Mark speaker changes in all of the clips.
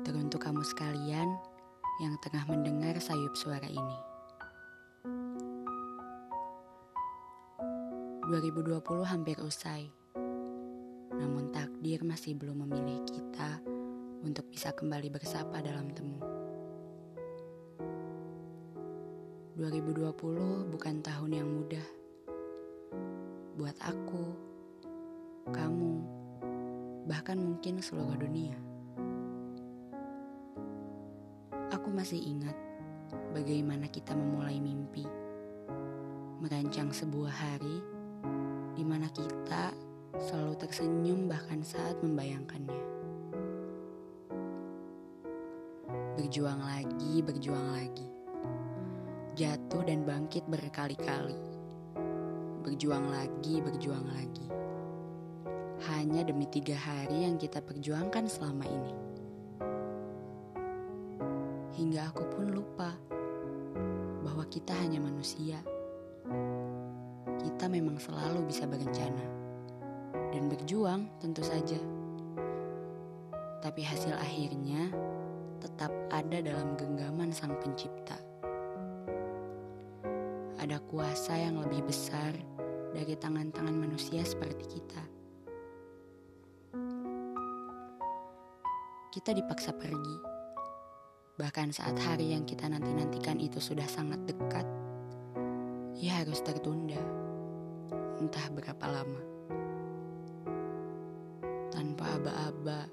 Speaker 1: Teruntuk kamu sekalian yang tengah mendengar sayup suara ini. 2020 hampir usai. Namun takdir masih belum memilih kita untuk bisa kembali bersapa dalam temu. 2020 bukan tahun yang mudah. Buat aku, kamu, bahkan mungkin seluruh dunia. Masih ingat bagaimana kita memulai mimpi, merancang sebuah hari di mana kita selalu tersenyum bahkan saat membayangkannya. Berjuang lagi, berjuang lagi. Jatuh dan bangkit berkali-kali. Berjuang lagi, berjuang lagi. Hanya demi tiga hari yang kita perjuangkan selama ini. Hingga aku pun lupa bahwa kita hanya manusia kita memang selalu bisa berencana dan berjuang tentu saja. Tapi hasil akhirnya tetap ada dalam genggaman Sang Pencipta. Ada kuasa yang lebih besar dari tangan-tangan manusia seperti kita. Kita dipaksa pergi. Bahkan saat hari yang kita nanti-nantikan itu sudah sangat dekat, ia harus tertunda entah berapa lama. Tanpa aba-aba,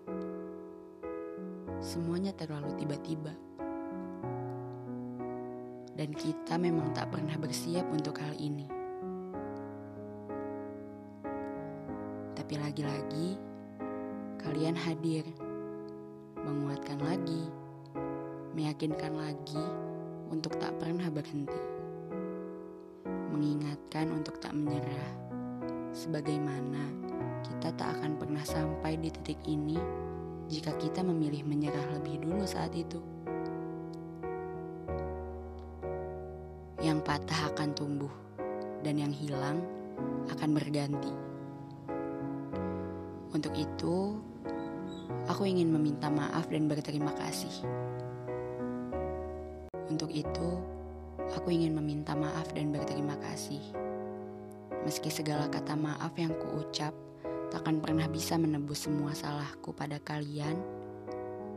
Speaker 1: semuanya terlalu tiba-tiba. Dan kita memang tak pernah bersiap untuk hal ini. Tapi lagi-lagi, kalian hadir, menguatkan lagi, meyakinkan lagi untuk tak pernah berhenti mengingatkan untuk tak menyerah, sebagaimana kita tak akan pernah sampai di titik ini jika kita memilih menyerah lebih dulu saat itu. Yang patah akan tumbuh, dan yang hilang akan berganti. Untuk itu, aku ingin meminta maaf dan berterima kasih. Untuk itu, aku ingin meminta maaf dan berterima kasih. Meski segala kata maaf yang kuucap takkan pernah bisa menebus semua salahku pada kalian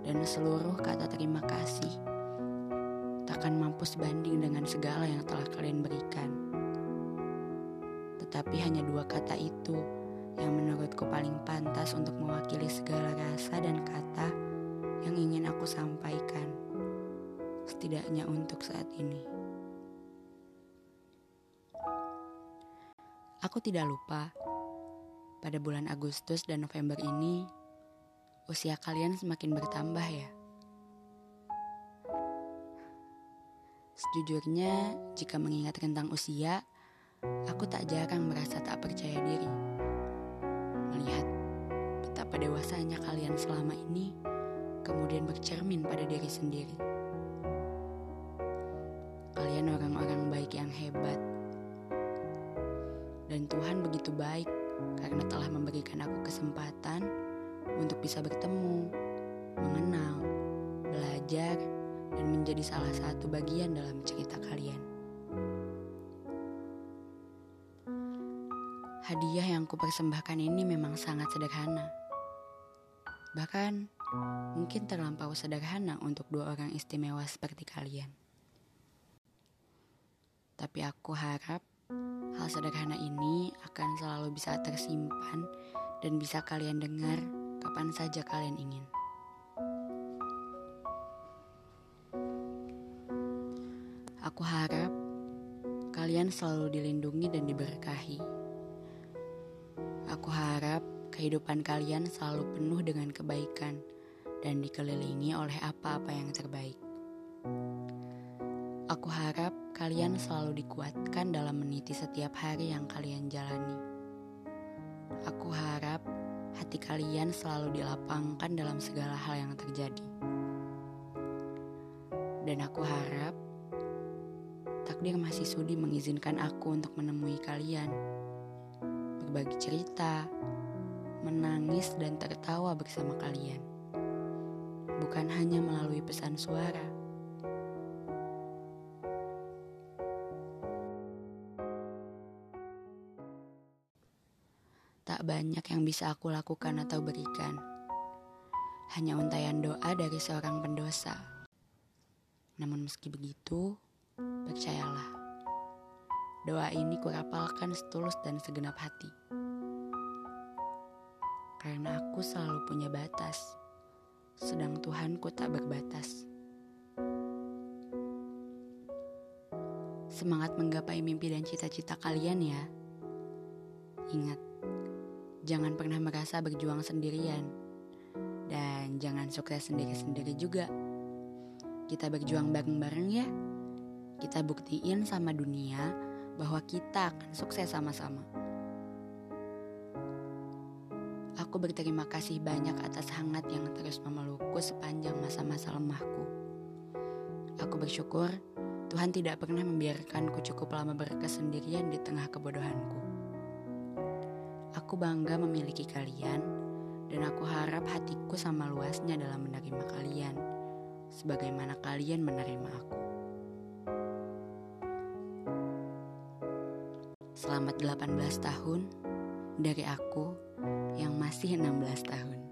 Speaker 1: dan seluruh kata terima kasih takkan mampu sebanding dengan segala yang telah kalian berikan. Tetapi hanya dua kata itu yang menurutku paling pantas untuk mewakili segala rasa dan kata yang ingin aku sampaikan, setidaknya untuk saat ini. Aku tidak lupa, pada bulan Agustus dan November ini, usia kalian semakin bertambah ya. Sejujurnya, jika mengingat tentang usia, aku tak jarang merasa tak percaya diri. Melihat betapa dewasanya kalian selama ini, kemudian bercermin pada diri sendiri. Kalian orang-orang baik yang hebat, dan Tuhan begitu baik karena telah memberikan aku kesempatan untuk bisa bertemu, mengenal, belajar, dan menjadi salah satu bagian dalam cerita kalian. Hadiah yang kupersembahkan ini memang sangat sederhana. Bahkan mungkin terlampau sederhana untuk dua orang istimewa seperti kalian. Tapi aku harap Hal sederhana ini akan selalu bisa tersimpan dan bisa kalian dengar kapan saja kalian ingin. Aku harap kalian selalu dilindungi dan diberkahi. Aku harap kehidupan kalian selalu penuh dengan kebaikan dan dikelilingi oleh apa-apa yang terbaik. Aku harap kalian selalu dikuatkan dalam meniti setiap hari yang kalian jalani. Aku harap hati kalian selalu dilapangkan dalam segala hal yang terjadi. Dan aku harap takdir masih sudi mengizinkan aku untuk menemui kalian, berbagi cerita, menangis dan tertawa bersama kalian. bukan hanya melalui pesan suara. Tak banyak yang bisa aku lakukan atau berikan. Hanya untayan doa dari seorang pendosa. Namun meski begitu, percayalah. Doa ini kurapalkan setulus dan segenap hati. Karena aku selalu punya batas, sedang Tuhanku tak berbatas. Semangat menggapai mimpi dan cita-cita kalian ya. Ingat, jangan pernah merasa berjuang sendirian. Dan jangan sukses sendiri-sendiri juga. Kita berjuang bareng-bareng ya. Kita buktiin sama dunia bahwa kita akan sukses sama-sama. Aku berterima kasih banyak atas hangat yang terus memelukku sepanjang masa-masa lemahku. Aku bersyukur Tuhan tidak pernah membiarkanku cukup lama berkesendirian di tengah kebodohanku. Aku bangga memiliki kalian, dan aku harap hatiku sama luasnya dalam menerima kalian, sebagaimana kalian menerima aku. Selamat 18 tahun dari aku yang masih 16 tahun.